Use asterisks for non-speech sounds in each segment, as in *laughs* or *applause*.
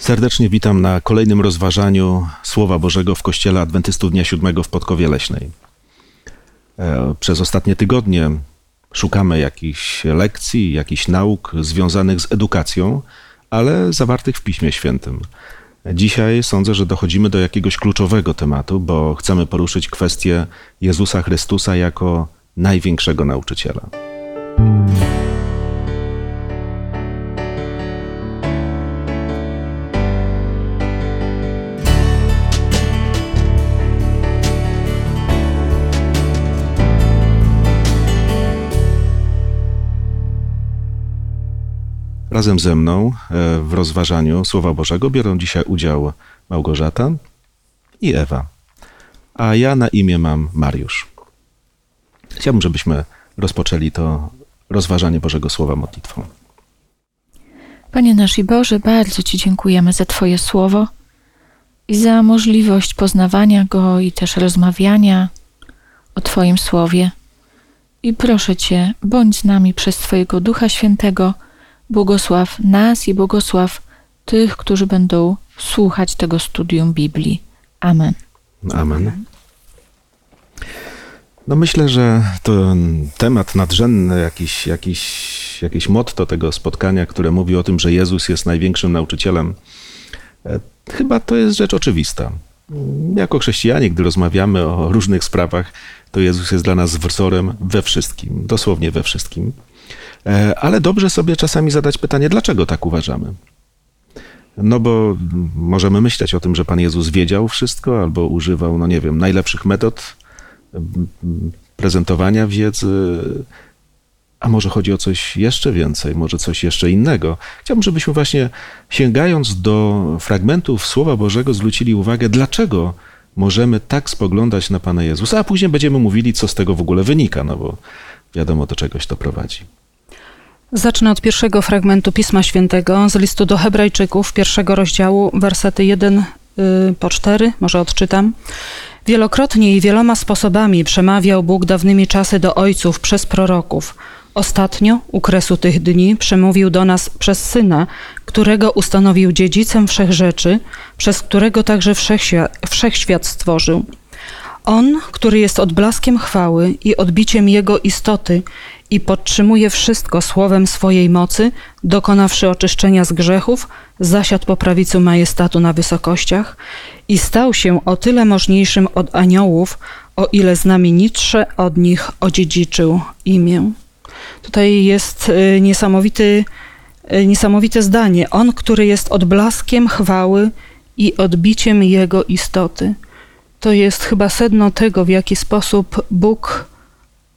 Serdecznie witam na kolejnym rozważaniu Słowa Bożego w Kościele Adwentystów Dnia Siódmego w Podkowie Leśnej. E, przez ostatnie tygodnie szukamy jakichś lekcji, jakichś nauk związanych z edukacją, ale zawartych w Piśmie Świętym. Dzisiaj sądzę, że dochodzimy do jakiegoś kluczowego tematu, bo chcemy poruszyć kwestię Jezusa Chrystusa jako największego nauczyciela. Razem ze mną e, w rozważaniu Słowa Bożego biorą dzisiaj udział Małgorzata i Ewa, a ja na imię mam Mariusz. Chciałbym, żebyśmy rozpoczęli to rozważanie Bożego Słowa modlitwą. Panie nasz i Boże, bardzo Ci dziękujemy za Twoje słowo i za możliwość poznawania go i też rozmawiania o Twoim słowie. I proszę Cię, bądź z nami przez Twojego Ducha Świętego Błogosław nas i błogosław tych, którzy będą słuchać tego studium Biblii. Amen. Amen. No myślę, że to temat nadrzędny, jakiś, jakiś, jakieś motto tego spotkania, które mówi o tym, że Jezus jest największym nauczycielem, e, chyba to jest rzecz oczywista. Jako chrześcijanie, gdy rozmawiamy o różnych sprawach, to Jezus jest dla nas wzorem we wszystkim, dosłownie we wszystkim. E, ale dobrze sobie czasami zadać pytanie, dlaczego tak uważamy? No bo możemy myśleć o tym, że Pan Jezus wiedział wszystko, albo używał, no nie wiem, najlepszych metod prezentowania wiedzy, a może chodzi o coś jeszcze więcej, może coś jeszcze innego. Chciałbym, żebyśmy właśnie sięgając do fragmentów Słowa Bożego zwrócili uwagę, dlaczego możemy tak spoglądać na Pana Jezusa, a później będziemy mówili, co z tego w ogóle wynika, no bo wiadomo, do czegoś to prowadzi. Zacznę od pierwszego fragmentu Pisma Świętego z listu do Hebrajczyków, pierwszego rozdziału, wersety 1 y, po 4, może odczytam. Wielokrotnie i wieloma sposobami przemawiał Bóg dawnymi czasy do ojców przez proroków. Ostatnio, u kresu tych dni, przemówił do nas przez Syna, którego ustanowił dziedzicem wszech rzeczy, przez którego także wszechświat, wszechświat stworzył. On, który jest odblaskiem chwały i odbiciem Jego istoty i podtrzymuje wszystko słowem swojej mocy, dokonawszy oczyszczenia z grzechów, zasiadł po prawicy majestatu na wysokościach i stał się o tyle możniejszym od aniołów, o ile znamienitsze od nich odziedziczył imię. Tutaj jest y, niesamowity, y, niesamowite zdanie. On, który jest odblaskiem chwały i odbiciem Jego istoty. To jest chyba sedno tego, w jaki sposób Bóg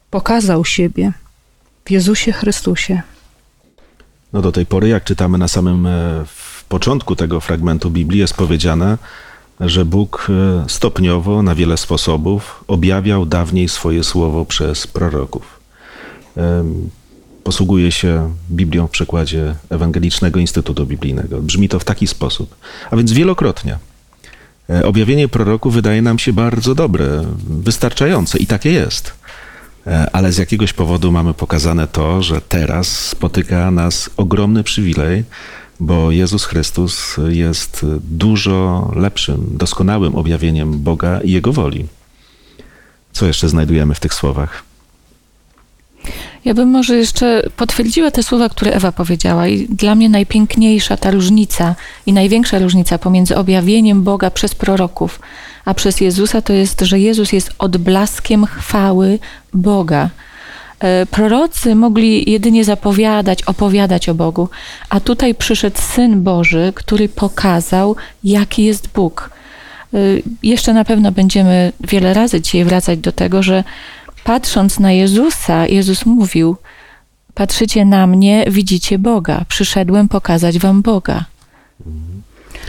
pokazał siebie w Jezusie Chrystusie. No do tej pory, jak czytamy na samym e, początku tego fragmentu Biblii, jest powiedziane, że Bóg e, stopniowo, na wiele sposobów objawiał dawniej swoje słowo przez proroków. Posługuje się Biblią w przekładzie Ewangelicznego Instytutu Biblijnego. Brzmi to w taki sposób. A więc wielokrotnie. E, objawienie proroku wydaje nam się bardzo dobre, wystarczające i takie jest. E, ale z jakiegoś powodu mamy pokazane to, że teraz spotyka nas ogromny przywilej, bo Jezus Chrystus jest dużo lepszym, doskonałym objawieniem Boga i Jego woli. Co jeszcze znajdujemy w tych słowach? Ja bym może jeszcze potwierdziła te słowa, które Ewa powiedziała. I dla mnie najpiękniejsza ta różnica i największa różnica pomiędzy objawieniem Boga przez proroków, a przez Jezusa to jest, że Jezus jest odblaskiem chwały Boga. E, prorocy mogli jedynie zapowiadać, opowiadać o Bogu, a tutaj przyszedł Syn Boży, który pokazał, jaki jest Bóg. E, jeszcze na pewno będziemy wiele razy dzisiaj wracać do tego, że patrząc na Jezusa, Jezus mówił: Patrzycie na mnie, widzicie Boga. Przyszedłem pokazać wam Boga.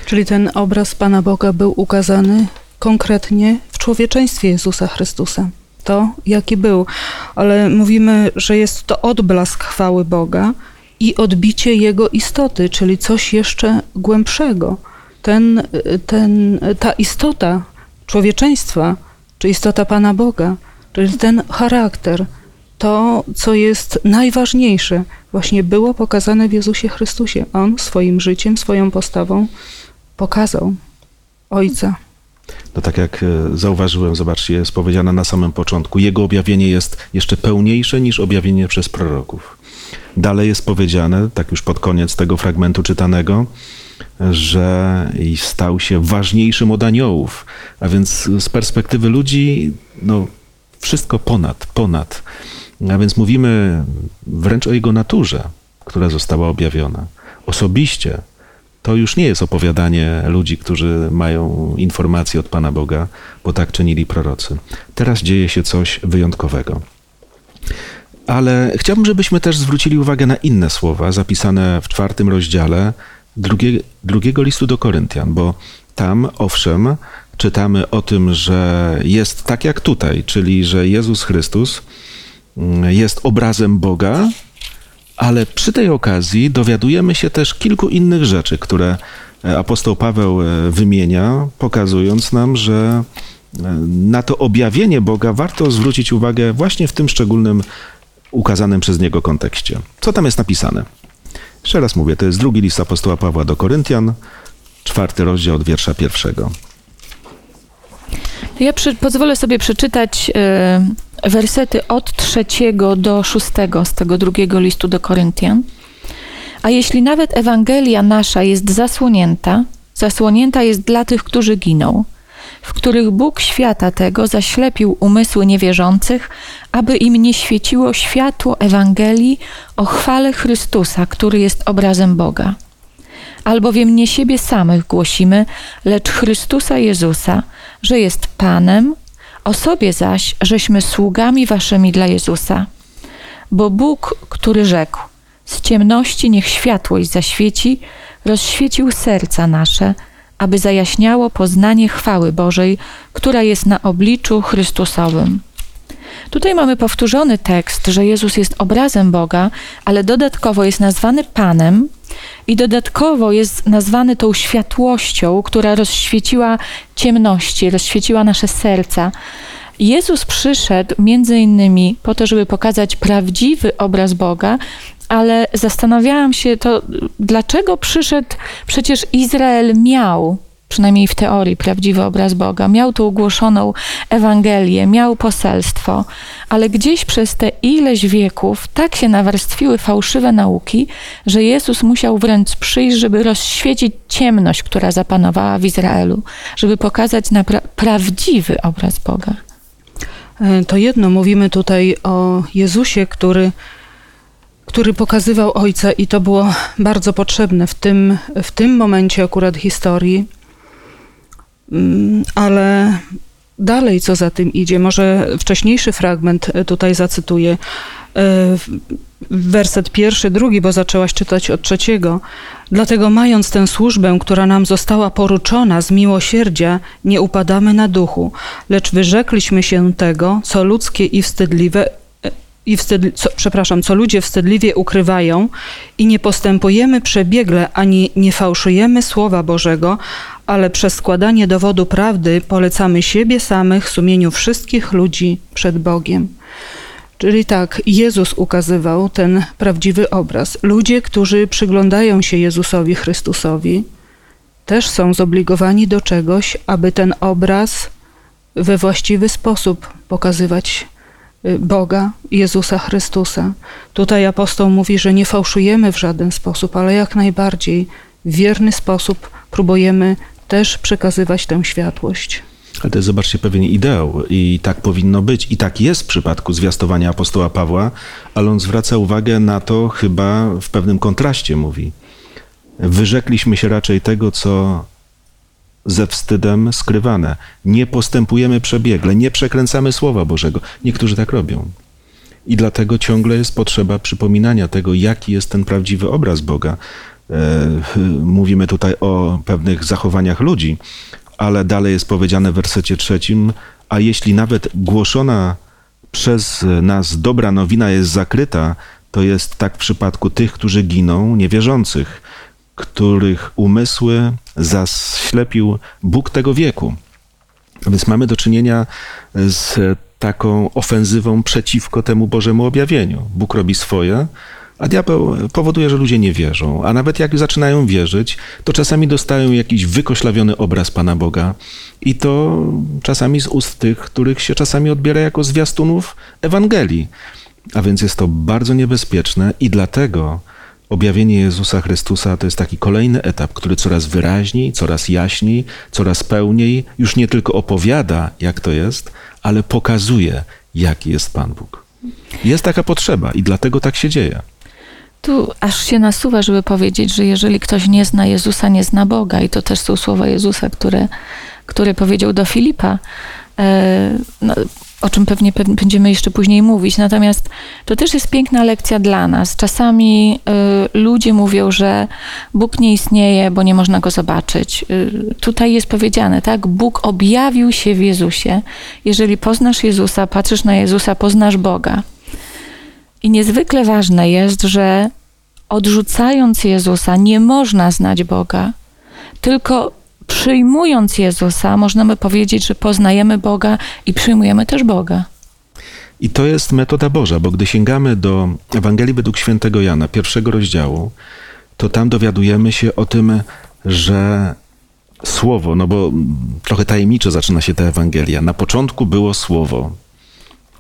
Czyli ten obraz Pana Boga był ukazany konkretnie w człowieczeństwie Jezusa Chrystusa. To, jaki był. Ale mówimy, że jest to odblask chwały Boga i odbicie Jego istoty, czyli coś jeszcze głębszego. Ten, ten, ta istota człowieczeństwa, czy istota Pana Boga, czyli ten charakter, to, co jest najważniejsze, właśnie było pokazane w Jezusie Chrystusie. On swoim życiem, swoją postawą pokazał Ojca. No tak jak e, zauważyłem, zobaczcie, jest powiedziane na samym początku, jego objawienie jest jeszcze pełniejsze niż objawienie przez proroków. Dalej jest powiedziane, tak już pod koniec tego fragmentu czytanego, że stał się ważniejszym od aniołów. A więc z perspektywy ludzi, no wszystko ponad, ponad. A więc mówimy wręcz o jego naturze, która została objawiona. Osobiście to już nie jest opowiadanie ludzi, którzy mają informacje od Pana Boga, bo tak czynili prorocy. Teraz dzieje się coś wyjątkowego. Ale chciałbym, żebyśmy też zwrócili uwagę na inne słowa zapisane w czwartym rozdziale drugie, drugiego listu do Koryntian, bo tam, owszem, czytamy o tym, że jest tak jak tutaj, czyli że Jezus Chrystus mm, jest obrazem Boga, ale przy tej okazji dowiadujemy się też kilku innych rzeczy, które e, apostoł Paweł e, wymienia, pokazując nam, że e, na to objawienie Boga warto zwrócić uwagę właśnie w tym szczególnym ukazanym przez niego kontekście. Co tam jest napisane? Jeszcze raz mówię, to jest drugi list apostoła Pawła do Koryntian, czwarty rozdział od wiersza pierwszego. Ja przy, pozwolę sobie przeczytać y, wersety od trzeciego do szóstego z tego drugiego listu do Koryntian. A jeśli nawet Ewangelia nasza jest zasłonięta, zasłonięta jest dla tych, którzy giną, w których Bóg świata tego zaślepił umysły niewierzących, aby im nie świeciło światło Ewangelii o chwale Chrystusa, który jest obrazem Boga. Albowiem nie siebie samych głosimy, lecz Chrystusa Jezusa, że jest Panem, o sobie zaś, żeśmy sługami waszymi dla Jezusa. Bo Bóg, który rzekł, z ciemności niech światłość zaświeci, rozświecił serca nasze, aby zajaśniało poznanie chwały Bożej, która jest na obliczu Chrystusowym. Tutaj mamy powtórzony tekst, że Jezus jest obrazem Boga, ale dodatkowo jest nazwany Panem i dodatkowo jest nazwany tą światłością, która rozświeciła ciemności, rozświeciła nasze serca. Jezus przyszedł między innymi po to, żeby pokazać prawdziwy obraz Boga, ale zastanawiałam się to, dlaczego przyszedł, przecież Izrael miał przynajmniej w teorii, prawdziwy obraz Boga. Miał tu ogłoszoną Ewangelię, miał poselstwo, ale gdzieś przez te ileś wieków tak się nawarstwiły fałszywe nauki, że Jezus musiał wręcz przyjść, żeby rozświecić ciemność, która zapanowała w Izraelu, żeby pokazać pra prawdziwy obraz Boga. E, to jedno, mówimy tutaj o Jezusie, który który pokazywał Ojca i to było bardzo potrzebne w tym, w tym momencie akurat historii. Mm, ale dalej, co za tym idzie, może wcześniejszy fragment e, tutaj zacytuję. E, werset pierwszy, drugi, bo zaczęłaś czytać od trzeciego. Dlatego, mając tę służbę, która nam została poruczona z miłosierdzia, nie upadamy na duchu, lecz wyrzekliśmy się tego, co ludzkie i wstydliwe, i wstydli, co, przepraszam, co ludzie wstydliwie ukrywają i nie postępujemy przebiegle ani nie fałszujemy Słowa Bożego, ale przez składanie dowodu prawdy polecamy siebie samych sumieniu wszystkich ludzi przed Bogiem. Czyli tak, Jezus ukazywał ten prawdziwy obraz. Ludzie, którzy przyglądają się Jezusowi Chrystusowi, też są zobligowani do czegoś, aby ten obraz we właściwy sposób pokazywać Y, Boga, Jezusa Chrystusa. Tutaj apostoł mówi, że nie fałszujemy w żaden sposób, ale jak najbardziej w wierny sposób próbujemy też przekazywać tę światłość. Ale to jest, zobaczcie, pewien ideał i tak powinno być. I tak jest w przypadku zwiastowania apostoła Pawła, ale on zwraca uwagę na to chyba w pewnym kontraście, mówi. Wyrzekliśmy się raczej tego, co ze wstydem skrywane. Nie postępujemy przebiegle, nie przekręcamy Słowa Bożego. Niektórzy tak robią. I dlatego ciągle jest potrzeba przypominania tego, jaki jest ten prawdziwy obraz Boga. E, mówimy tutaj o pewnych zachowaniach ludzi, ale dalej jest powiedziane w wersecie trzecim, a jeśli nawet głoszona przez nas dobra nowina jest zakryta, to jest tak w przypadku tych, którzy giną, niewierzących, których umysły zaślepił Bóg tego wieku. Więc mamy do czynienia z taką ofensywą przeciwko temu Bożemu objawieniu. Bóg robi swoje, a diabeł powoduje, że ludzie nie wierzą. A nawet jak zaczynają wierzyć, to czasami dostają jakiś wykoślawiony obraz Pana Boga i to czasami z ust tych, których się czasami odbiera jako zwiastunów Ewangelii. A więc jest to bardzo niebezpieczne i dlatego objawienie Jezusa Chrystusa to jest taki kolejny etap, który coraz wyraźniej, coraz jaśniej, coraz pełniej już nie tylko opowiada, jak to jest, ale pokazuje, jaki jest Pan Bóg. Jest taka potrzeba i dlatego tak się dzieje. Tu aż się nasuwa, żeby powiedzieć, że jeżeli ktoś nie zna Jezusa, nie zna Boga. I to też są słowa Jezusa, które, które powiedział do Filipa. E, no, o czym pewnie będziemy jeszcze później mówić. Natomiast to też jest piękna lekcja dla nas. Czasami y, ludzie mówią, że Bóg nie istnieje, bo nie można go zobaczyć. Y, tutaj jest powiedziane, tak? Bóg objawił się w Jezusie. Jeżeli poznasz Jezusa, patrzysz na Jezusa, poznasz Boga. I niezwykle ważne jest, że odrzucając Jezusa, nie można znać Boga, tylko przyjmując Jezusa, możemy powiedzieć, że poznajemy Boga i przyjmujemy też Boga. I to jest metoda Boża, bo gdy sięgamy do Ewangelii według świętego Jana, pierwszego rozdziału, to tam dowiadujemy się o tym, że Słowo, no bo trochę tajemniczo zaczyna się ta Ewangelia. Na początku było Słowo.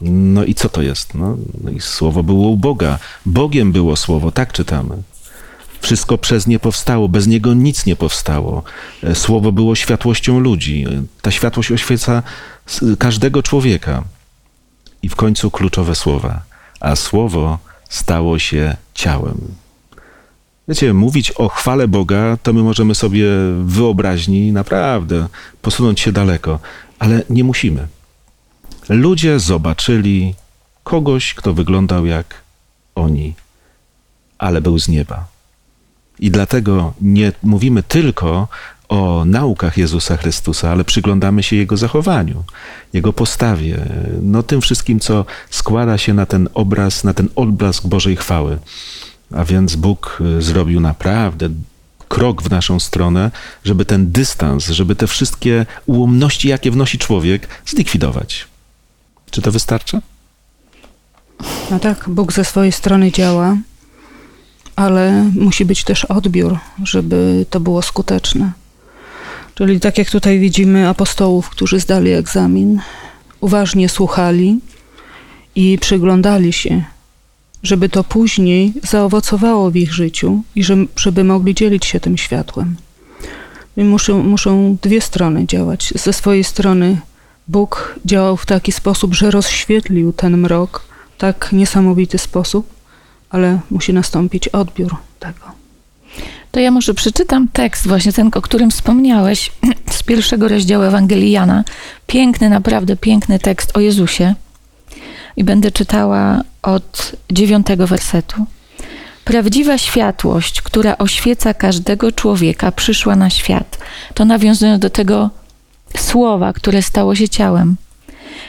No i co to jest? No, no i Słowo było u Boga. Bogiem było Słowo, tak czytamy. Wszystko przez nie powstało, bez niego nic nie powstało. E, Słowo było światłością ludzi. E, ta światłość oświeca każdego człowieka. I w końcu kluczowe słowa. A słowo stało się ciałem. Wiecie, mówić o chwale Boga, to my możemy sobie wyobraźni naprawdę posunąć się daleko, ale nie musimy. Ludzie zobaczyli kogoś, kto wyglądał jak oni, ale był z nieba. I dlatego nie mówimy tylko o naukach Jezusa Chrystusa, ale przyglądamy się Jego zachowaniu, Jego postawie, no tym wszystkim, co składa się na ten obraz, na ten odblask Bożej chwały. A więc Bóg y, zrobił naprawdę krok w naszą stronę, żeby ten dystans, żeby te wszystkie ułomności, jakie wnosi człowiek, zlikwidować. Czy to wystarcza? No tak, Bóg ze swojej strony działa ale musi być też odbiór, żeby to było skuteczne. Czyli tak jak tutaj widzimy apostołów, którzy zdali egzamin, uważnie słuchali i przyglądali się, żeby to później zaowocowało w ich życiu i żeby mogli dzielić się tym światłem. Muszą, muszą dwie strony działać. Ze swojej strony Bóg działał w taki sposób, że rozświetlił ten mrok w tak niesamowity sposób, ale musi nastąpić odbiór tego. To ja może przeczytam tekst, właśnie ten, o którym wspomniałeś, *clears throat* z pierwszego rozdziału Ewangelii Jana. Piękny, naprawdę piękny tekst o Jezusie. I będę czytała od dziewiątego wersetu. Prawdziwa światłość, która oświeca każdego człowieka, przyszła na świat. To nawiązując do tego słowa, które stało się ciałem.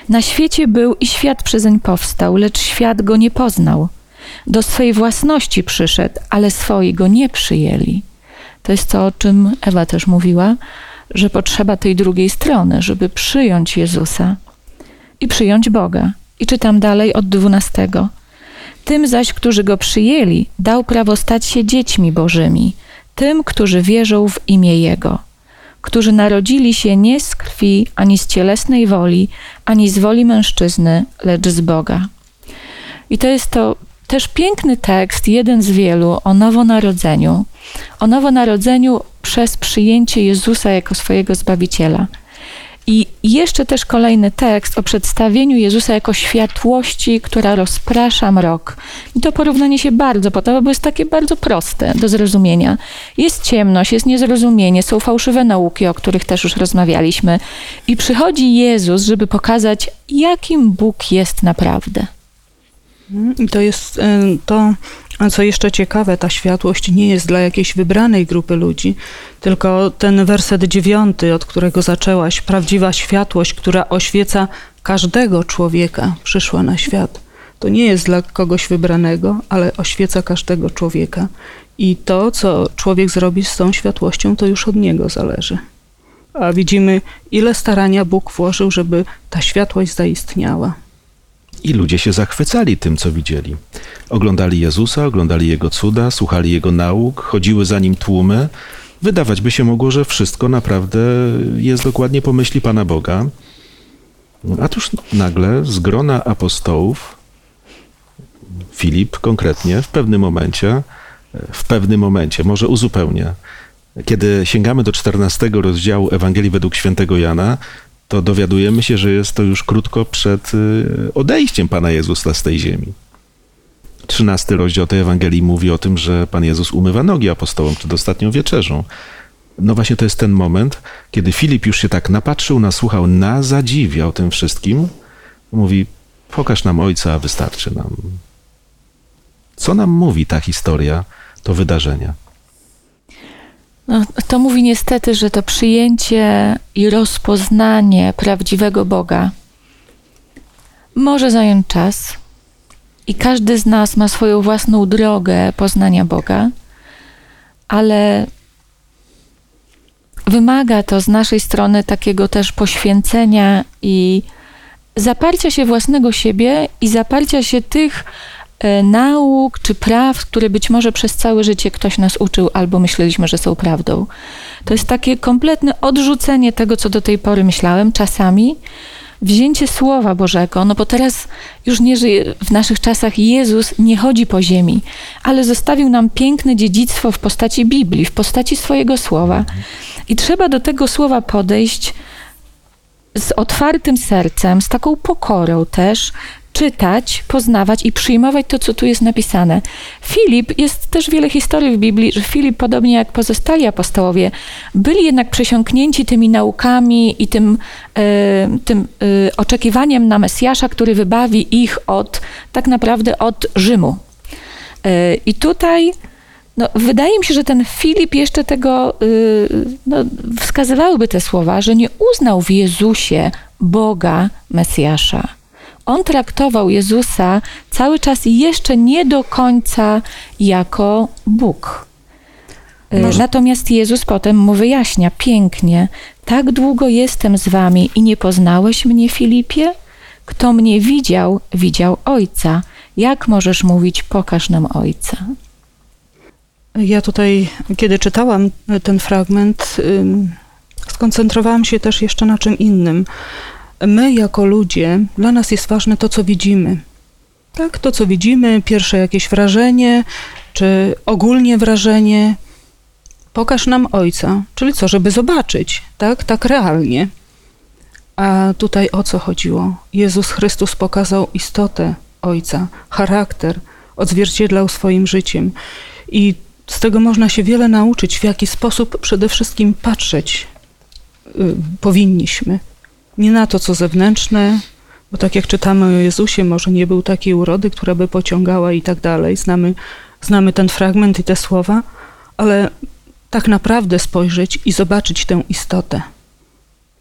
Na świecie był i świat przezeń powstał, lecz świat go nie poznał. Do swojej własności przyszedł, ale swoi go nie przyjęli. To jest to, o czym Ewa też mówiła, że potrzeba tej drugiej strony, żeby przyjąć Jezusa i przyjąć Boga. I czytam dalej od dwunastego. Tym zaś, którzy go przyjęli, dał prawo stać się dziećmi Bożymi, tym, którzy wierzą w imię Jego, którzy narodzili się nie z krwi, ani z cielesnej woli, ani z woli mężczyzny, lecz z Boga. I to jest to też piękny tekst, jeden z wielu, o nowonarodzeniu. O nowonarodzeniu przez przyjęcie Jezusa jako swojego Zbawiciela. I jeszcze też kolejny tekst o przedstawieniu Jezusa jako światłości, która rozprasza mrok. I to porównanie się bardzo podoba, bo jest takie bardzo proste do zrozumienia. Jest ciemność, jest niezrozumienie, są fałszywe nauki, o których też już rozmawialiśmy. I przychodzi Jezus, żeby pokazać, jakim Bóg jest naprawdę. I to jest e, to, co jeszcze ciekawe, ta światłość nie jest dla jakiejś wybranej grupy ludzi, tylko ten werset dziewiąty, od którego zaczęłaś, prawdziwa światłość, która oświeca każdego człowieka, przyszła na świat. To nie jest dla kogoś wybranego, ale oświeca każdego człowieka. I to, co człowiek zrobi z tą światłością, to już od niego zależy. A widzimy, ile starania Bóg włożył, żeby ta światłość zaistniała. I ludzie się zachwycali tym, co widzieli. Oglądali Jezusa, oglądali Jego cuda, słuchali Jego nauk, chodziły za Nim tłumy. Wydawać by się mogło, że wszystko naprawdę jest dokładnie po myśli Pana Boga. A tuż nagle z grona apostołów Filip konkretnie w pewnym momencie, w pewnym momencie, może uzupełnię, kiedy sięgamy do 14 rozdziału Ewangelii według świętego Jana, to dowiadujemy się, że jest to już krótko przed y, odejściem Pana Jezusa z tej ziemi. 13 rozdział tej Ewangelii mówi o tym, że Pan Jezus umywa nogi apostołom przed ostatnią wieczerzą. No właśnie to jest ten moment, kiedy Filip już się tak napatrzył, nasłuchał, na zadziwia o tym wszystkim. Mówi, pokaż nam Ojca, a wystarczy nam. Co nam mówi ta historia, to wydarzenia? No, to mówi niestety, że to przyjęcie i rozpoznanie prawdziwego Boga może zająć czas i każdy z nas ma swoją własną drogę poznania Boga, ale wymaga to z naszej strony takiego też poświęcenia i zaparcia się własnego siebie i zaparcia się tych nauk czy praw, które być może przez całe życie ktoś nas uczył albo myśleliśmy, że są prawdą. To jest takie kompletne odrzucenie tego, co do tej pory myślałem, czasami wzięcie Słowa Bożego, no bo teraz już nie żyje, w naszych czasach Jezus nie chodzi po ziemi, ale zostawił nam piękne dziedzictwo w postaci Biblii, w postaci swojego Słowa. I trzeba do tego Słowa podejść z otwartym sercem, z taką pokorą też, czytać, poznawać i przyjmować to, co tu jest napisane. Filip, jest też wiele historii w Biblii, że Filip, podobnie jak pozostali apostołowie, byli jednak przesiąknięci tymi naukami i tym, e, tym e, oczekiwaniem na Mesjasza, który wybawi ich od, tak naprawdę od Rzymu. E, I tutaj no, wydaje mi się, że ten Filip jeszcze tego, y, no, wskazywałyby te słowa, że nie uznał w Jezusie Boga Mesjasza. On traktował Jezusa cały czas jeszcze nie do końca jako Bóg. Y, Może- Natomiast Jezus potem mu wyjaśnia pięknie: Tak długo jestem z wami i nie poznałeś mnie, Filipie? Kto mnie widział, widział Ojca. Jak możesz mówić, pokaż nam Ojca? Ja tutaj, kiedy czytałam ten fragment, skoncentrowałam się też jeszcze na czym innym. My, jako ludzie, dla nas jest ważne to, co widzimy. Tak, to, co widzimy, pierwsze jakieś wrażenie, czy ogólnie wrażenie. Pokaż nam Ojca, czyli co, żeby zobaczyć, tak, tak realnie. A tutaj o co chodziło? Jezus Chrystus pokazał istotę Ojca, charakter, odzwierciedlał swoim życiem. I z tego można się wiele nauczyć, w jaki sposób przede wszystkim patrzeć y, powinniśmy. Nie na to, co zewnętrzne, bo tak jak czytamy o Jezusie, może nie był takiej urody, która by pociągała i tak dalej. Znamy, znamy ten fragment i te słowa, ale tak naprawdę spojrzeć i zobaczyć tę istotę.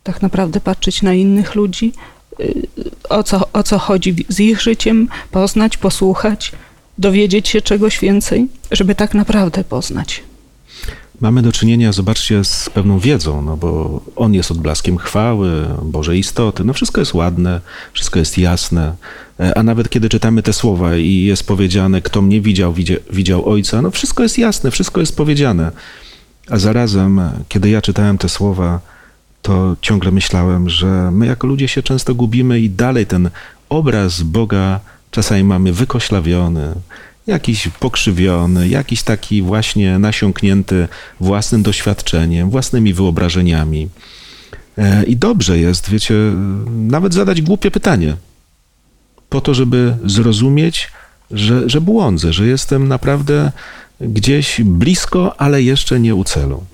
Tak naprawdę patrzeć na innych ludzi, y, o co, o co chodzi z ich życiem, poznać, posłuchać, dowiedzieć się czegoś więcej, żeby tak naprawdę poznać. Mamy do czynienia, zobaczcie, z pewną wiedzą, no bo on jest odblaskiem chwały, Bożej istoty. No wszystko jest ładne, wszystko jest jasne. E, A nawet kiedy czytamy te słowa i jest powiedziane, kto mnie widział, widział, Ojca, no wszystko jest jasne, wszystko jest powiedziane. A zarazem, kiedy ja czytałem te słowa, to ciągle myślałem, że my jako ludzie się często gubimy i dalej ten obraz Boga czasami mamy wykoślawiony, jakiś pokrzywiony, jakiś taki właśnie nasiąknięty własnym doświadczeniem, własnymi wyobrażeniami. E, I dobrze jest, wiecie, nawet zadać głupie pytanie, po to, żeby zrozumieć, że, że błądzę, że jestem naprawdę gdzieś blisko, ale jeszcze nie u celu.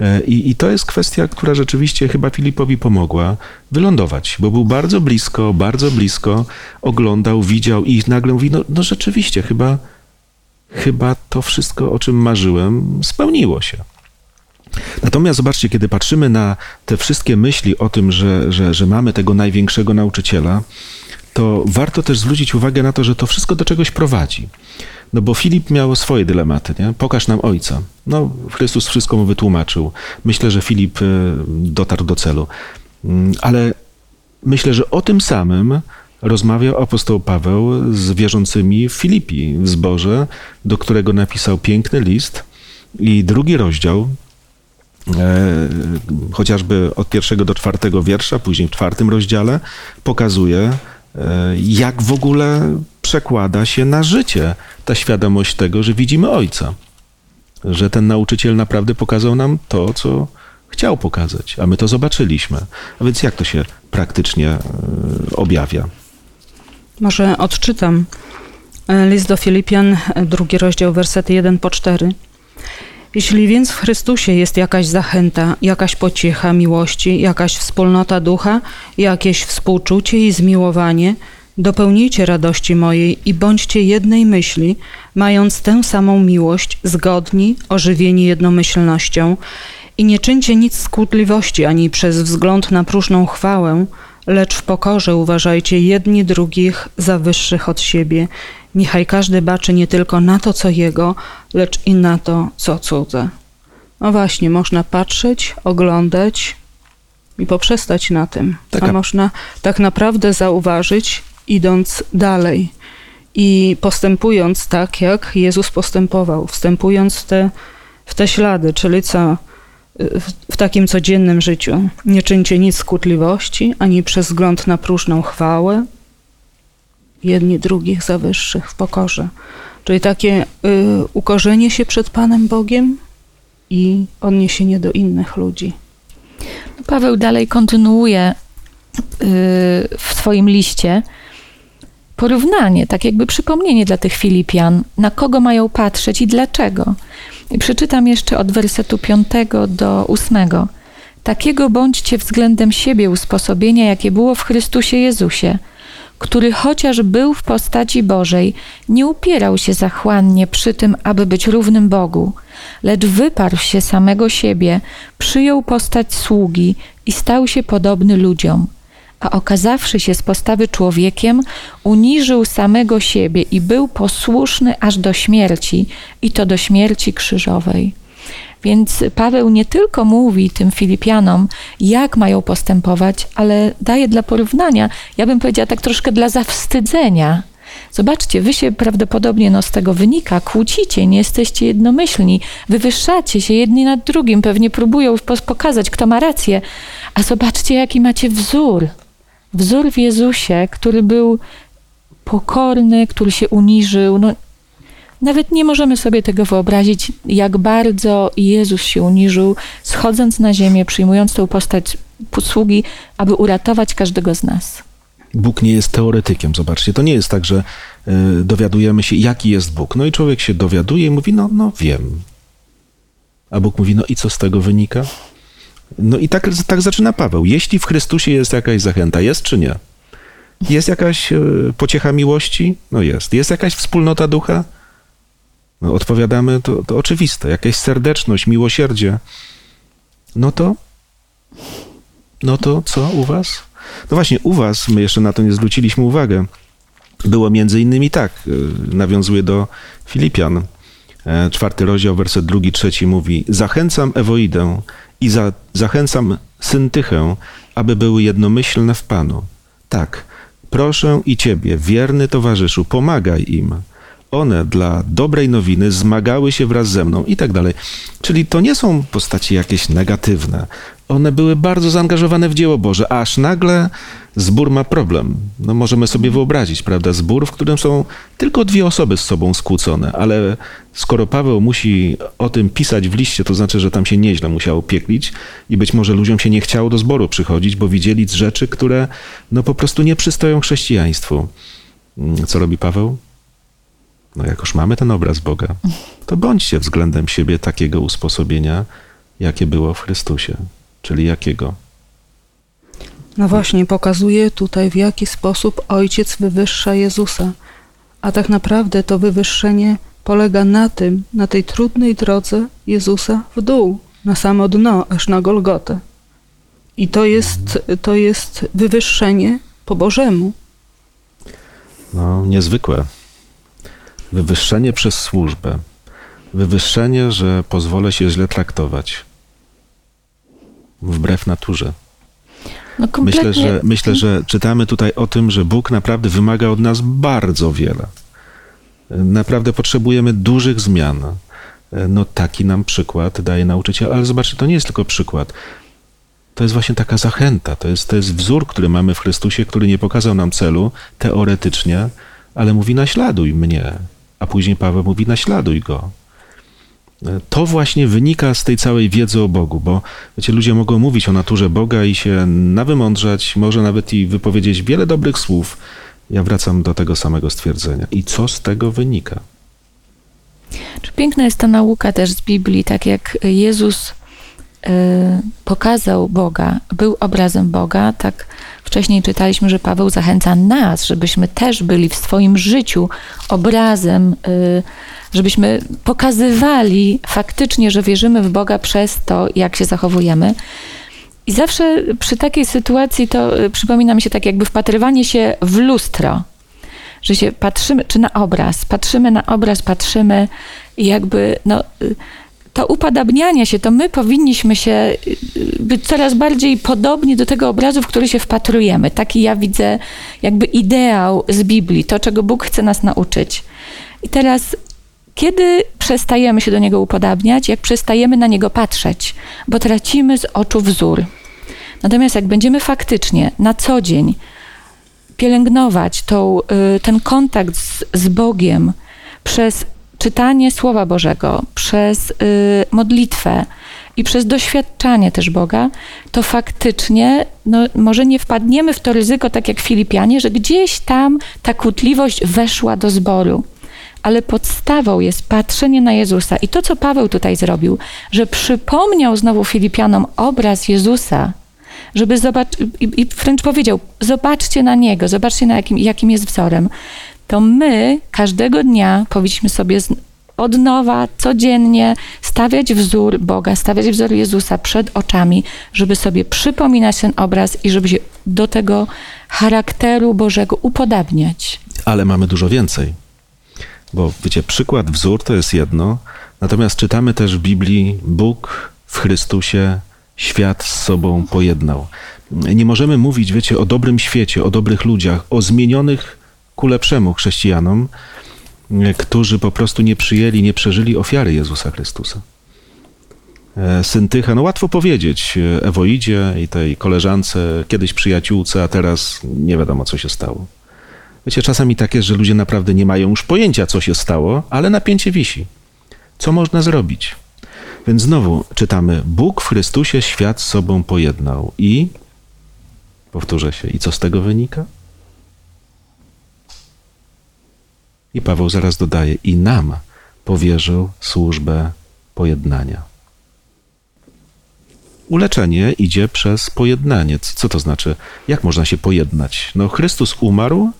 E, I, I to jest kwestia, która rzeczywiście chyba Filipowi pomogła wylądować, bo był bardzo blisko, bardzo blisko, oglądał, widział i nagle mówi, no, no rzeczywiście, chyba, chyba to wszystko, o czym marzyłem, spełniło się. Natomiast zobaczcie, kiedy patrzymy na te wszystkie myśli o tym, że, że, że mamy tego największego nauczyciela, to warto też zwrócić uwagę na to, że to wszystko do czegoś prowadzi. No bo Filip miał swoje dylematy, nie? Pokaż nam Ojca. No, Chrystus wszystko mu wytłumaczył. Myślę, że Filip e, dotarł do celu. Mm, Ale myślę, że o tym samym rozmawiał apostoł Paweł z wierzącymi w Filipi, w zborze, do którego napisał piękny list. I drugi rozdział, e, chociażby od pierwszego do czwartego wiersza, później w czwartym rozdziale, pokazuje, e, jak w ogóle przekłada się na życie ta świadomość tego, że widzimy Ojca. Że ten nauczyciel naprawdę pokazał nam to, co chciał pokazać, a my to zobaczyliśmy. A więc jak to się praktycznie e, objawia? Może odczytam e, list do Filipian, e, drugi rozdział, wersety 1 po 4. Jeśli więc w Chrystusie jest jakaś zachęta, jakaś pociecha miłości, jakaś wspólnota ducha, jakieś współczucie i zmiłowanie, dopełnijcie radości mojej i bądźcie jednej myśli, mając tę samą miłość, zgodni, ożywieni jednomyślnością i nie czyńcie nic z kłótliwości ani przez wzgląd na próżną chwałę, lecz w pokorze uważajcie jedni drugich za wyższych od siebie. Niechaj każdy baczy nie tylko na to, co jego, lecz i na to, co cudze. No właśnie, można patrzeć, oglądać i poprzestać na tym. Taka- A można tak naprawdę zauważyć, idąc dalej i postępując tak, jak Jezus postępował, wstępując w te, w te ślady, czyli co? w, w takim codziennym życiu. Nie czyńcie nic z kłótliwości, ani przez wzgląd na próżną chwałę, jedni drugich za wyższych w pokorze. Czyli takie y, ukorzenie się przed Panem Bogiem i odniesienie do innych ludzi. Paweł dalej kontynuuje y, w swoim liście porównanie, tak jakby przypomnienie dla tych Filipian, na kogo mają patrzeć i dlaczego. I przeczytam jeszcze od wersetu 5 do 8. Takiego bądźcie względem siebie usposobienia, jakie było w Chrystusie Jezusie, który chociaż był w postaci Bożej, nie upierał się zachłannie przy tym, aby być równym Bogu, lecz wyparł się samego siebie, przyjął postać sługi i stał się podobny ludziom. A okazawszy się z postawy człowiekiem, uniżył samego siebie i był posłuszny aż do śmierci, i to do śmierci krzyżowej. Więc Paweł nie tylko mówi tym Filipianom, jak mają postępować, ale daje dla porównania, ja bym powiedziała tak troszkę dla zawstydzenia. Zobaczcie, wy się prawdopodobnie no, z tego wynika, kłócicie, nie jesteście jednomyślni, wywyższacie się jedni nad drugim, pewnie próbują pokazać, kto ma rację, a zobaczcie, jaki macie wzór. Wzór w Jezusie, który był pokorny, który się uniżył. No, nawet nie możemy sobie tego wyobrazić, jak bardzo Jezus się uniżył, schodząc na ziemię, przyjmując tą postać sługi, aby uratować każdego z nas. Bóg nie jest teoretykiem, zobaczcie. To nie jest tak, że y, dowiadujemy się, jaki jest Bóg. No i człowiek się dowiaduje i mówi, no, no wiem. A Bóg mówi, no i co z tego wynika? No i tak, tak zaczyna Paweł. Jeśli w Chrystusie jest jakaś zachęta, jest czy nie? Jest jakaś y, pociecha miłości? No jest. Jest jakaś wspólnota ducha? No odpowiadamy, to, to oczywiste. Jakaś serdeczność, miłosierdzie. No to no to co u was? No właśnie, u was, my jeszcze na to nie zwróciliśmy uwagę, było między innymi tak, y, nawiązuje do Filipian. E, Czwarty rozdział, werset drugi, trzeci mówi Zachęcam Ewoidę i za, zachęcam Syntychę, aby były jednomyślne w Panu. Tak, proszę i Ciebie, wierny towarzyszu, pomagaj im. One dla dobrej nowiny zmagały się wraz ze mną i tak dalej. Czyli to nie są postaci jakieś negatywne. One były bardzo zaangażowane w dzieło Boże, aż nagle zbór ma problem. No możemy sobie wyobrazić, prawda, zbór, w którym są tylko dwie osoby z sobą skłócone, ale skoro Paweł musi o tym pisać w liście, to znaczy, że tam się nieźle musiało pieklić i być może ludziom się nie chciało do zboru przychodzić, bo widzieli rzeczy, które no po prostu nie przystoją chrześcijaństwu. Mm, Co robi Paweł? No jak już mamy ten obraz Boga, to bądźcie względem siebie takiego usposobienia, jakie było w Chrystusie. Czyli jakiego? No właśnie, pokazuje tutaj, w jaki sposób Ojciec wywyższa Jezusa. A tak naprawdę to wywyższenie polega na tym, na tej trudnej drodze Jezusa w dół, na samo dno, aż na Golgotę. I to jest, to jest wywyższenie po Bożemu. No, niezwykłe. Wywyższenie przez służbę. Wywyższenie, że pozwolę się źle traktować. Wbrew naturze. No. Myślę że, myślę, że czytamy tutaj o tym, że Bóg naprawdę wymaga od nas bardzo wiele. Naprawdę potrzebujemy dużych zmian. No taki nam przykład daje nauczyciel, ale zobaczcie, to nie jest tylko przykład. To jest właśnie taka zachęta, to jest, to jest wzór, który mamy w Chrystusie, który nie pokazał nam celu teoretycznie, ale mówi naśladuj mnie, a później Paweł mówi naśladuj go. To właśnie wynika z tej całej wiedzy o Bogu, bo wiecie, ludzie mogą mówić o naturze Boga i się nawymądrzać, może nawet i wypowiedzieć wiele dobrych słów. Ja wracam do tego samego stwierdzenia. I co z tego wynika? Czy piękna jest ta nauka też z Biblii, tak jak Jezus pokazał Boga, był obrazem Boga, tak wcześniej czytaliśmy, że Paweł zachęca nas, żebyśmy też byli w swoim życiu obrazem, y, żebyśmy pokazywali faktycznie, że wierzymy w Boga przez to, jak się zachowujemy. I zawsze przy takiej sytuacji to y, przypomina mi się tak jakby wpatrywanie się w lustro, że się patrzymy, czy na obraz, patrzymy na obraz, patrzymy i jakby no, y, to upadabnianie się, to my powinniśmy się być coraz bardziej podobni do tego obrazu, w który się wpatrujemy. Taki ja widzę jakby ideał z Biblii, to czego Bóg chce nas nauczyć. I teraz kiedy przestajemy się do niego upodabniać, jak przestajemy na niego patrzeć, bo tracimy z oczu wzór. Natomiast jak będziemy faktycznie na co dzień pielęgnować tą, ten kontakt z, z Bogiem przez czytanie Słowa Bożego, przez modlitwę i przez doświadczanie też Boga, to faktycznie no, może nie wpadniemy w to ryzyko, tak jak Filipianie, że gdzieś tam ta kłótliwość weszła do zboru ale podstawą jest patrzenie na Jezusa. I to, co Paweł tutaj zrobił, że przypomniał znowu Filipianom obraz Jezusa, żeby zobaczyć, i wręcz powiedział: Zobaczcie na niego, zobaczcie na jakim, jakim jest wzorem. To my każdego dnia powinniśmy sobie od nowa, codziennie stawiać wzór Boga, stawiać wzór Jezusa przed oczami, żeby sobie przypominać ten obraz i żeby się do tego charakteru Bożego upodabniać. Ale mamy dużo więcej. Bo wiecie, przykład, wzór to jest jedno, natomiast czytamy też w Biblii Bóg w Chrystusie świat z sobą pojednał. Nie możemy mówić, wiecie, o dobrym świecie, o dobrych ludziach, o zmienionych ku lepszemu chrześcijanom, którzy po prostu nie przyjęli, nie przeżyli ofiary Jezusa Chrystusa. Syn Tycha, no łatwo powiedzieć, Ewoidzie i tej koleżance, kiedyś przyjaciółce, a teraz nie wiadomo, co się stało. Wiecie, czasami tak jest, że ludzie naprawdę nie mają już pojęcia, co się stało, ale napięcie wisi. Co można zrobić? Więc znowu czytamy: Bóg w Chrystusie świat sobą pojednał. I powtórzę się, i co z tego wynika? I Paweł zaraz dodaje: I nam powierzył służbę pojednania. Uleczenie idzie przez pojednanie. Co to znaczy? Jak można się pojednać? No, Chrystus umarł,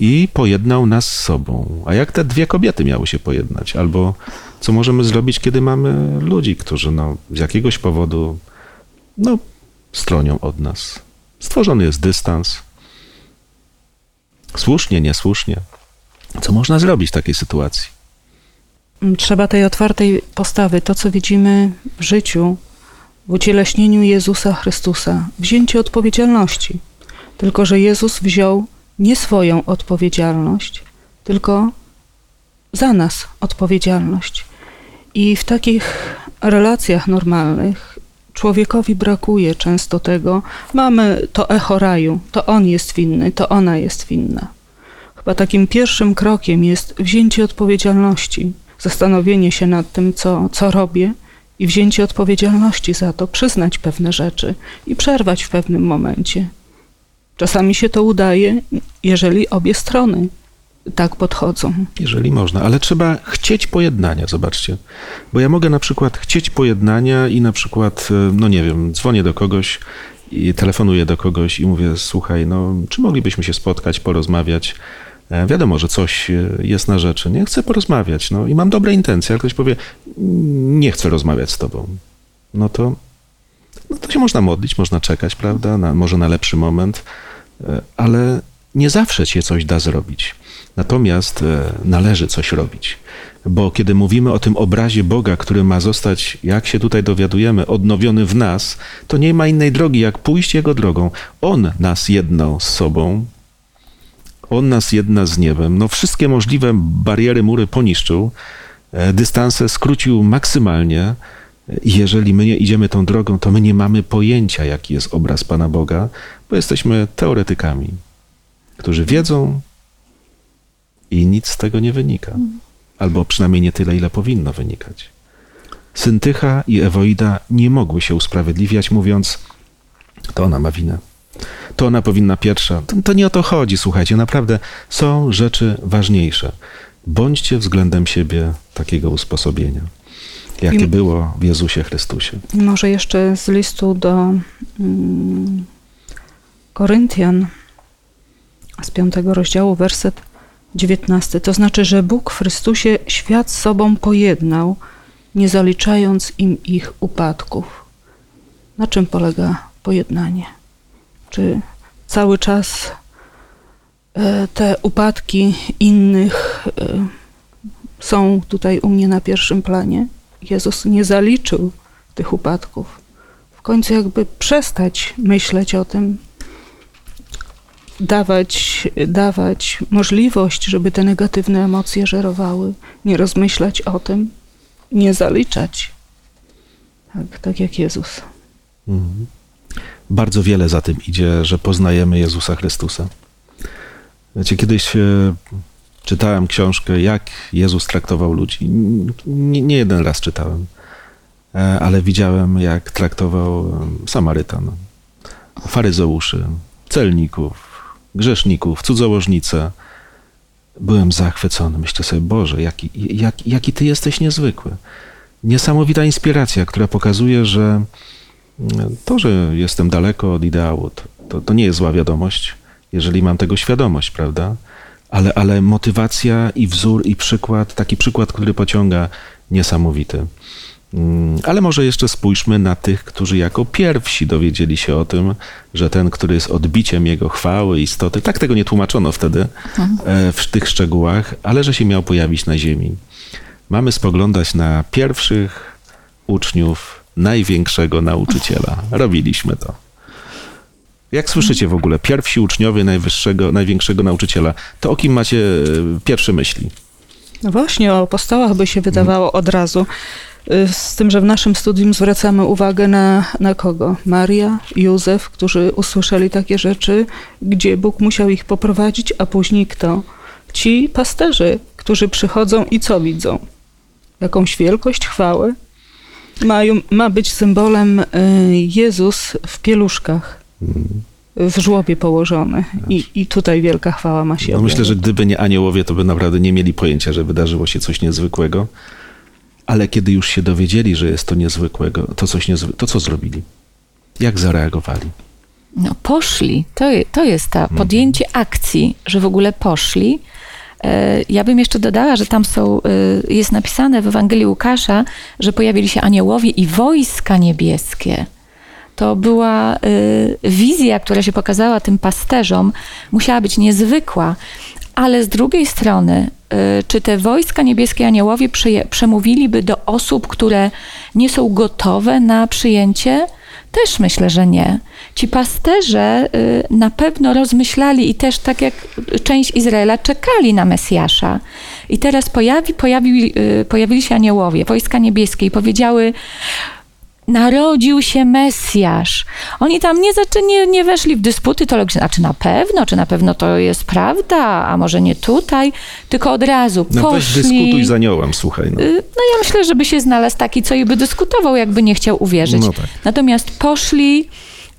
i pojednał nas z sobą. A jak te dwie kobiety miały się pojednać? Albo co możemy zrobić, kiedy mamy ludzi, którzy no, z jakiegoś powodu no, stronią od nas? Stworzony jest dystans. Słusznie, niesłusznie. Co można zrobić w takiej sytuacji? Trzeba tej otwartej postawy, to co widzimy w życiu, w ucieleśnieniu Jezusa Chrystusa, wzięcie odpowiedzialności. Tylko, że Jezus wziął nie swoją odpowiedzialność, tylko za nas odpowiedzialność. I w takich relacjach normalnych człowiekowi brakuje często tego, mamy to echo raju, to on jest winny, to ona jest winna. Chyba takim pierwszym krokiem jest wzięcie odpowiedzialności, zastanowienie się nad tym, co, co robię i wzięcie odpowiedzialności za to, przyznać pewne rzeczy i przerwać w pewnym momencie Czasami się to udaje, jeżeli obie strony tak podchodzą. Jeżeli można, ale trzeba chcieć pojednania, zobaczcie. Bo ja mogę na przykład chcieć pojednania i na przykład, e, no nie wiem, dzwonię do kogoś i telefonuję do kogoś i mówię, słuchaj, no czy moglibyśmy się spotkać, porozmawiać? E, wiadomo, że coś e, jest na rzeczy. Nie chcę porozmawiać, no i mam dobre intencje, ale ktoś powie, nie chcę rozmawiać z tobą. No to, no to się można modlić, można czekać, prawda? Na, może na lepszy moment. Ale nie zawsze się coś da zrobić. Natomiast e, należy coś robić. Bo kiedy mówimy o tym obrazie Boga, który ma zostać, jak się tutaj dowiadujemy, odnowiony w nas, to nie ma innej drogi, jak pójść Jego drogą. On nas jednał z sobą, On nas jedna z niebem. No wszystkie możliwe bariery, mury poniszczył, e, dystanse skrócił maksymalnie. Jeżeli my nie idziemy tą drogą, to my nie mamy pojęcia, jaki jest obraz Pana Boga, bo jesteśmy teoretykami, którzy wiedzą i nic z tego nie wynika. Albo przynajmniej nie tyle, ile powinno wynikać. Syntycha i Ewoida nie mogły się usprawiedliwiać, mówiąc, to ona ma winę. To ona powinna pierwsza. To, to nie o to chodzi, słuchajcie. Naprawdę są rzeczy ważniejsze. Bądźcie względem siebie takiego usposobienia, jakie I- było w Jezusie Chrystusie. I może jeszcze z listu do mm, Koryntian z piątego rozdziału, werset 19. To znaczy, że Bóg w Chrystusie świat sobą pojednał, nie zaliczając im ich upadków. Na czym polega pojednanie? Czy cały czas e, te upadki innych e, są tutaj u mnie na pierwszym planie? Jezus nie zaliczył tych upadków. W końcu jakby przestać myśleć o tym, dawać, dawać możliwość, żeby te negatywne emocje żerowały, nie rozmyślać o tym, nie zaliczać. Tak, tak jak Jezus. Mhm. Bardzo wiele za tym idzie, że poznajemy Jezusa Chrystusa. Wiecie, kiedyś e, czytałem książkę, jak Jezus traktował ludzi. Nie, nie jeden raz czytałem, e, ale widziałem, jak traktował Samarytan, faryzeuszy, celników, grzeszników, cudzołożnice. Byłem zachwycony. Myślę sobie, Boże, jaki, jak, jaki Ty jesteś niezwykły. Niesamowita inspiracja, która pokazuje, że to, że jestem daleko od ideału, to, to, to, nie jest zła wiadomość, jeżeli mam tego świadomość, prawda? Ale, ale motywacja i wzór i przykład, taki przykład, który pociąga, niesamowity. Ale może jeszcze spójrzmy na tych, którzy jako pierwsi dowiedzieli się o tym, że ten, który jest odbiciem jego chwały, istoty, tak tego nie tłumaczono wtedy w tych szczegółach, ale że się miał pojawić na ziemi. Mamy spoglądać na pierwszych uczniów największego nauczyciela. Robiliśmy to. Jak słyszycie w ogóle, pierwsi uczniowie najwyższego, największego nauczyciela, to o kim macie e, pierwsze myśli? No właśnie, o apostołach by się wydawało od razu. Y, Z tym, że w naszym studium zwracamy uwagę na, na kogo? Maria, Józef, którzy usłyszeli takie rzeczy, gdzie Bóg musiał ich poprowadzić, a później kto? Ci pasterze, którzy przychodzą i co widzą? Jakąś wielkość, chwałę? Mają, ma być symbolem y, Jezus w pieluszkach, w żłobie położony. I, I tutaj wielka chwała ma się No myślę, że gdyby nie aniołowie, to by naprawdę nie mieli pojęcia, że wydarzyło się coś niezwykłego. Ale kiedy już się dowiedzieli, że jest to niezwykłego, to coś niezwy... to co zrobili? Jak zareagowali? No, poszli. To, to jest ta podjęcie akcji, że w ogóle poszli. E, Ja bym jeszcze dodała, że tam są, e, jest napisane w Ewangelii Łukasza, że pojawili się aniołowie i wojska niebieskie. To była e, wizja, która się pokazała tym pasterzom, musiała być niezwykła, ale z drugiej strony, czy te wojska niebieskie aniołowie przemówiliby do osób, które nie są gotowe na przyjęcie? Też myślę, że nie. Ci pasterze y, na pewno rozmyślali i też tak jak część Izraela czekali na Mesjasza. I teraz pojawi, pojawi, y, pojawili się aniołowie, wojska niebieskie i powiedziały narodził się Mesjasz. Oni tam nie, zaczę, nie, nie weszli w dysputy teologiczne, a czy na pewno, czy na pewno to jest prawda, a może nie tutaj, tylko od razu No poszli. dyskutuj z aniołem, słuchaj. No. Y, No ja myślę, żeby się znalazł taki, co i by dyskutował, jakby nie chciał uwierzyć. No tak. Natomiast poszli,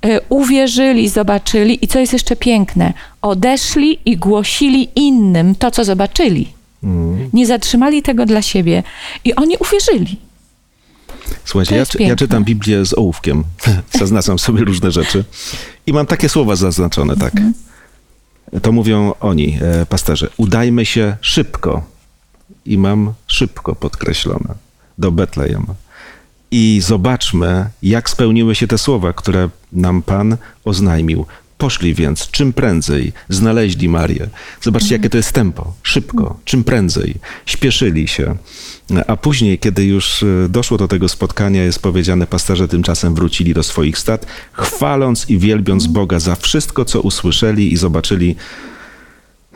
y, uwierzyli, zobaczyli i co jest jeszcze piękne, odeszli i głosili innym to, co zobaczyli. Mm. Nie zatrzymali tego dla siebie i oni uwierzyli. Słuchajcie, ja, ja czytam Biblię z ołówkiem, *laughs* zaznaczam sobie różne rzeczy i mam takie słowa zaznaczone, tak. Mhm. To mówią oni, e, pasterze, udajmy się szybko i mam szybko podkreślone do Betlejem i zobaczmy, jak spełniły się te słowa, które nam Pan oznajmił. Poszli więc czym prędzej, znaleźli Marię. Zobaczcie, jakie to jest tempo. Szybko, czym prędzej. Śpieszyli się. A później, kiedy już e, doszło do tego spotkania, jest powiedziane, pasterze tymczasem wrócili do swoich stad, chwaląc i wielbiąc Boga za wszystko, co usłyszeli i zobaczyli.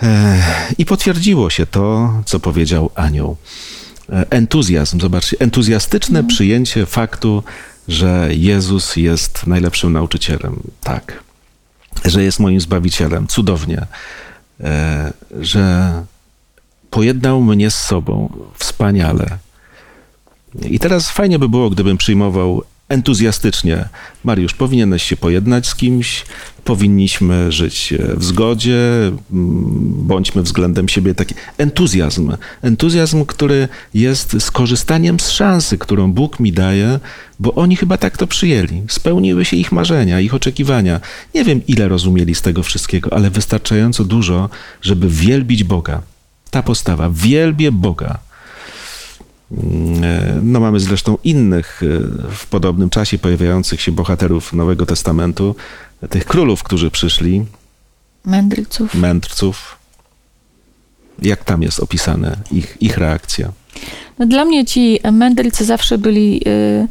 E, I potwierdziło się to, co powiedział anioł. E, Entuzjazm, zobaczcie, entuzjastyczne przyjęcie faktu, że Jezus jest najlepszym nauczycielem. Tak. Że jest moim zbawicielem. Cudownie. E, Że pojednał mnie z sobą wspaniale. I teraz fajnie by było, gdybym przyjmował entuzjastycznie. Mariusz, powinieneś się pojednać z kimś, powinniśmy żyć w zgodzie, mm, bądźmy względem siebie taki entuzjazm. Entuzjazm, który jest skorzystaniem z szansy, którą Bóg mi daje, bo oni chyba tak to przyjęli. Spełniły się ich marzenia, ich oczekiwania. Nie wiem, ile rozumieli z tego wszystkiego, ale wystarczająco dużo, żeby wielbić Boga. Ta postawa, wielbię Boga. No, mamy zresztą innych e, w podobnym czasie pojawiających się bohaterów Nowego Testamentu, tych królów, którzy przyszli, Mędrców. mędrców. Jak tam jest opisane ich, ich reakcja? No, dla mnie ci mędrcy zawsze byli y,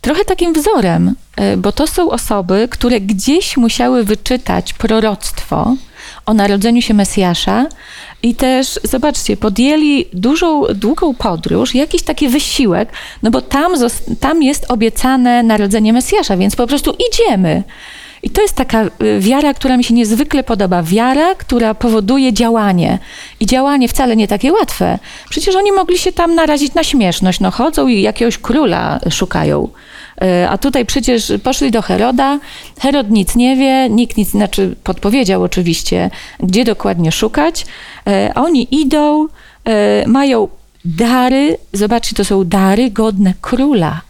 trochę takim wzorem, y, bo to są osoby, które gdzieś musiały wyczytać proroctwo o narodzeniu się Mesjasza i też, zobaczcie, podjęli dużą, długą podróż, jakiś taki wysiłek, no bo tam, tam jest obiecane narodzenie Mesjasza, więc po prostu idziemy. I to jest taka y, wiara, która mi się niezwykle podoba. Wiara, która powoduje działanie. I działanie wcale nie takie łatwe. Przecież oni mogli się tam narazić na śmieszność. No chodzą i jakiegoś króla szukają. Y, A tutaj przecież poszli do Heroda. Herod nic nie wie, nikt nic, znaczy podpowiedział oczywiście, gdzie dokładnie szukać. Y, Oni idą, y, mają dary, zobaczcie, to są dary godne króla.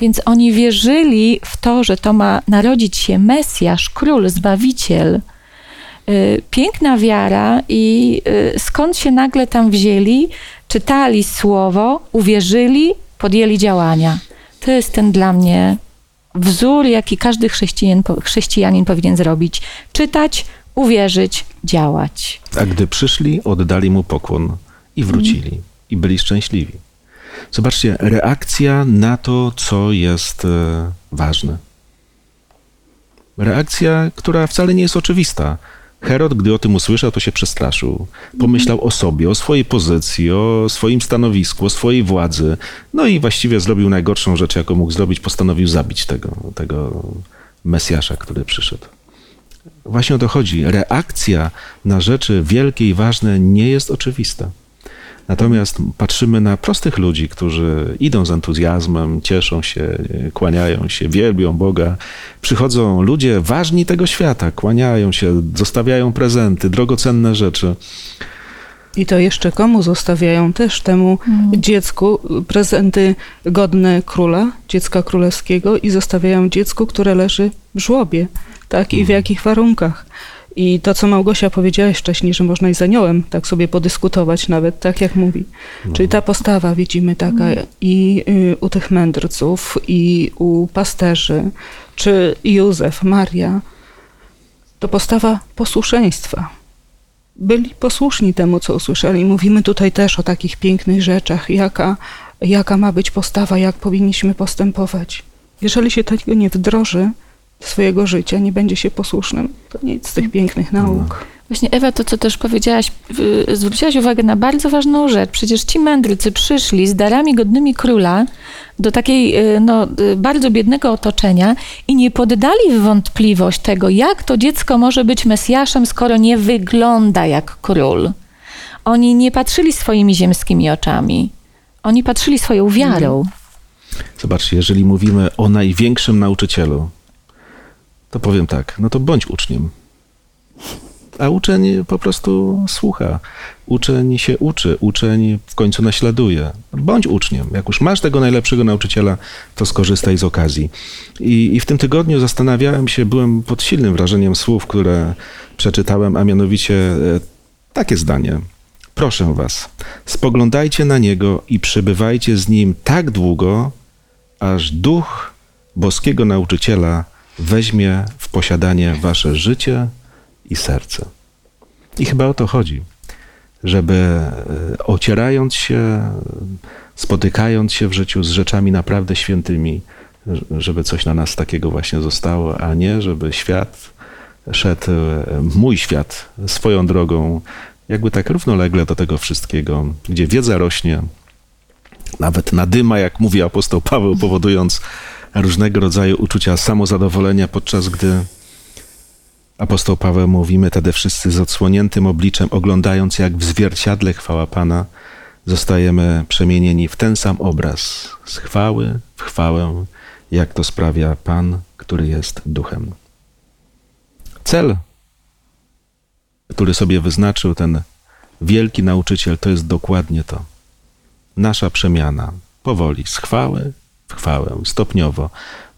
Więc oni wierzyli w to, że to ma narodzić się Mesjasz, król, zbawiciel. Piękna wiara i skąd się nagle tam wzięli, czytali słowo, uwierzyli, podjęli działania. To jest ten dla mnie wzór, jaki każdy chrześcijanin, chrześcijanin powinien zrobić. Czytać, uwierzyć, działać. A gdy przyszli, oddali mu pokłon i wrócili. I byli szczęśliwi. Zobaczcie, reakcja na to, co jest e, ważne. Reakcja, która wcale nie jest oczywista. Herod, gdy o tym usłyszał, to się przestraszył. Pomyślał o sobie, o swojej pozycji, o swoim stanowisku, o swojej władzy. No i właściwie zrobił najgorszą rzecz, jaką mógł zrobić. Postanowił zabić tego, tego Mesjasza, który przyszedł. Właśnie o to chodzi. Reakcja na rzeczy wielkie i ważne nie jest oczywista. Natomiast patrzymy na prostych ludzi, którzy idą z entuzjazmem, cieszą się, kłaniają się, wielbią Boga. Przychodzą ludzie ważni tego świata, kłaniają się, zostawiają prezenty, drogocenne rzeczy. I to jeszcze komu zostawiają? Też temu dziecku prezenty godne króla, dziecka królewskiego i zostawiają dziecku, które leży w żłobie. Tak? I w jakich warunkach? I to, co Małgosia powiedziałaś wcześniej, że można i z aniołem tak sobie podyskutować nawet, tak jak mówi. Czyli ta postawa widzimy taka i y, u tych mędrców, i u pasterzy, czy Józef, Maria, to postawa posłuszeństwa. Byli posłuszni temu, co usłyszeli. Mówimy tutaj też o takich pięknych rzeczach, jaka, jaka ma być postawa, jak powinniśmy postępować. Jeżeli się tego nie wdroży swojego życia, nie będzie się posłusznym, to nic z tych pięknych nauk. Właśnie Ewa, to co też powiedziałaś, zwróciłaś uwagę na bardzo ważną rzecz. Przecież ci mędrcy przyszli z darami godnymi króla do takiej y, no, y, bardzo biednego otoczenia i nie poddali w wątpliwość tego, jak to dziecko może być Mesjaszem, skoro nie wygląda jak król. Oni nie patrzyli swoimi ziemskimi oczami. Oni patrzyli swoją wiarą. Zobaczcie, jeżeli mówimy o największym nauczycielu, to powiem tak, no to bądź uczniem. A uczeń po prostu słucha. Uczeń się uczy, uczeń w końcu naśladuje. Bądź uczniem. Jak już masz tego najlepszego nauczyciela, to skorzystaj z okazji. I, I w tym tygodniu zastanawiałem się, byłem pod silnym wrażeniem słów, które przeczytałem, a mianowicie e, takie zdanie. Proszę was, spoglądajcie na niego i przebywajcie z nim tak długo, aż duch boskiego nauczyciela weźmie w posiadanie wasze życie i serce. I chyba o to chodzi, żeby e, ocierając się, spotykając się w życiu z rzeczami naprawdę świętymi, żeby coś na nas takiego właśnie zostało, a nie żeby świat szedł, e, mój świat, swoją drogą, jakby tak równolegle do tego wszystkiego, gdzie wiedza rośnie, nawet nadyma, jak mówi apostoł Paweł, powodując różnego rodzaju uczucia samozadowolenia, podczas gdy apostoł Paweł mówi, my wtedy wszyscy z odsłoniętym obliczem, oglądając jak w zwierciadle chwała Pana, zostajemy przemienieni w ten sam obraz, z chwały w chwałę, jak to sprawia Pan, który jest duchem. Cel, który sobie wyznaczył ten wielki nauczyciel, to jest dokładnie to. Nasza przemiana powoli, z chwały chwałę, stopniowo,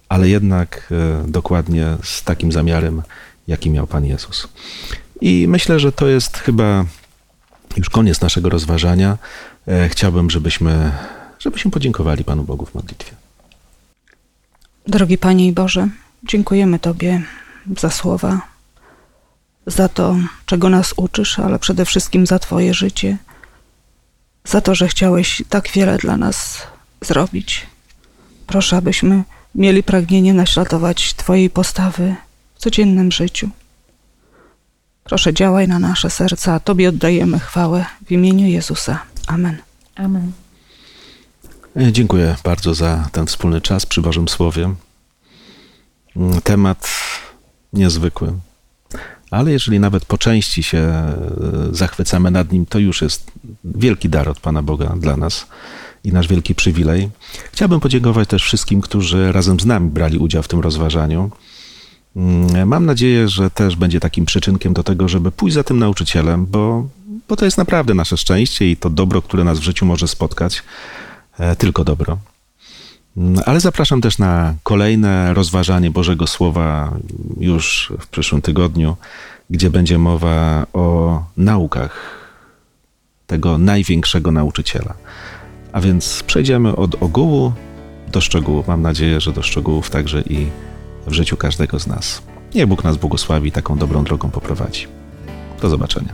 ale jednak e, dokładnie z takim zamiarem, jaki miał Pan Jezus. I myślę, że to jest chyba już koniec naszego rozważania. E, Chciałbym, żebyśmy, żebyśmy podziękowali Panu Bogu w modlitwie. Drogi Panie i Boże, dziękujemy Tobie za słowa, za to, czego nas uczysz, ale przede wszystkim za Twoje życie, za to, że chciałeś tak wiele dla nas zrobić. Proszę, abyśmy mieli pragnienie naśladować Twojej postawy w codziennym życiu. Proszę, działaj na nasze serca, a Tobie oddajemy chwałę w imieniu Jezusa. Amen. Amen. E, Dziękuję bardzo za ten wspólny czas przy Bożym Słowie. Mm, Temat niezwykły, ale jeżeli nawet po części się e, zachwycamy nad nim, to już jest wielki dar od Pana Boga dla nas i nasz wielki przywilej. Chciałbym podziękować też wszystkim, którzy razem z nami brali udział w tym rozważaniu. Mm, Mam nadzieję, że też będzie takim przyczynkiem do tego, żeby pójść za tym nauczycielem, bo, bo to jest naprawdę nasze szczęście i to dobro, które nas w życiu może spotkać. E, tylko dobro. Mm, Ale zapraszam też na kolejne rozważanie Bożego Słowa już w przyszłym tygodniu, gdzie będzie mowa o naukach tego największego nauczyciela. A więc przejdziemy od ogółu do szczegółów. Mam nadzieję, że do szczegółów także i w życiu każdego z nas. Niech Bóg nas błogosławi, taką dobrą drogą poprowadzi. Do zobaczenia.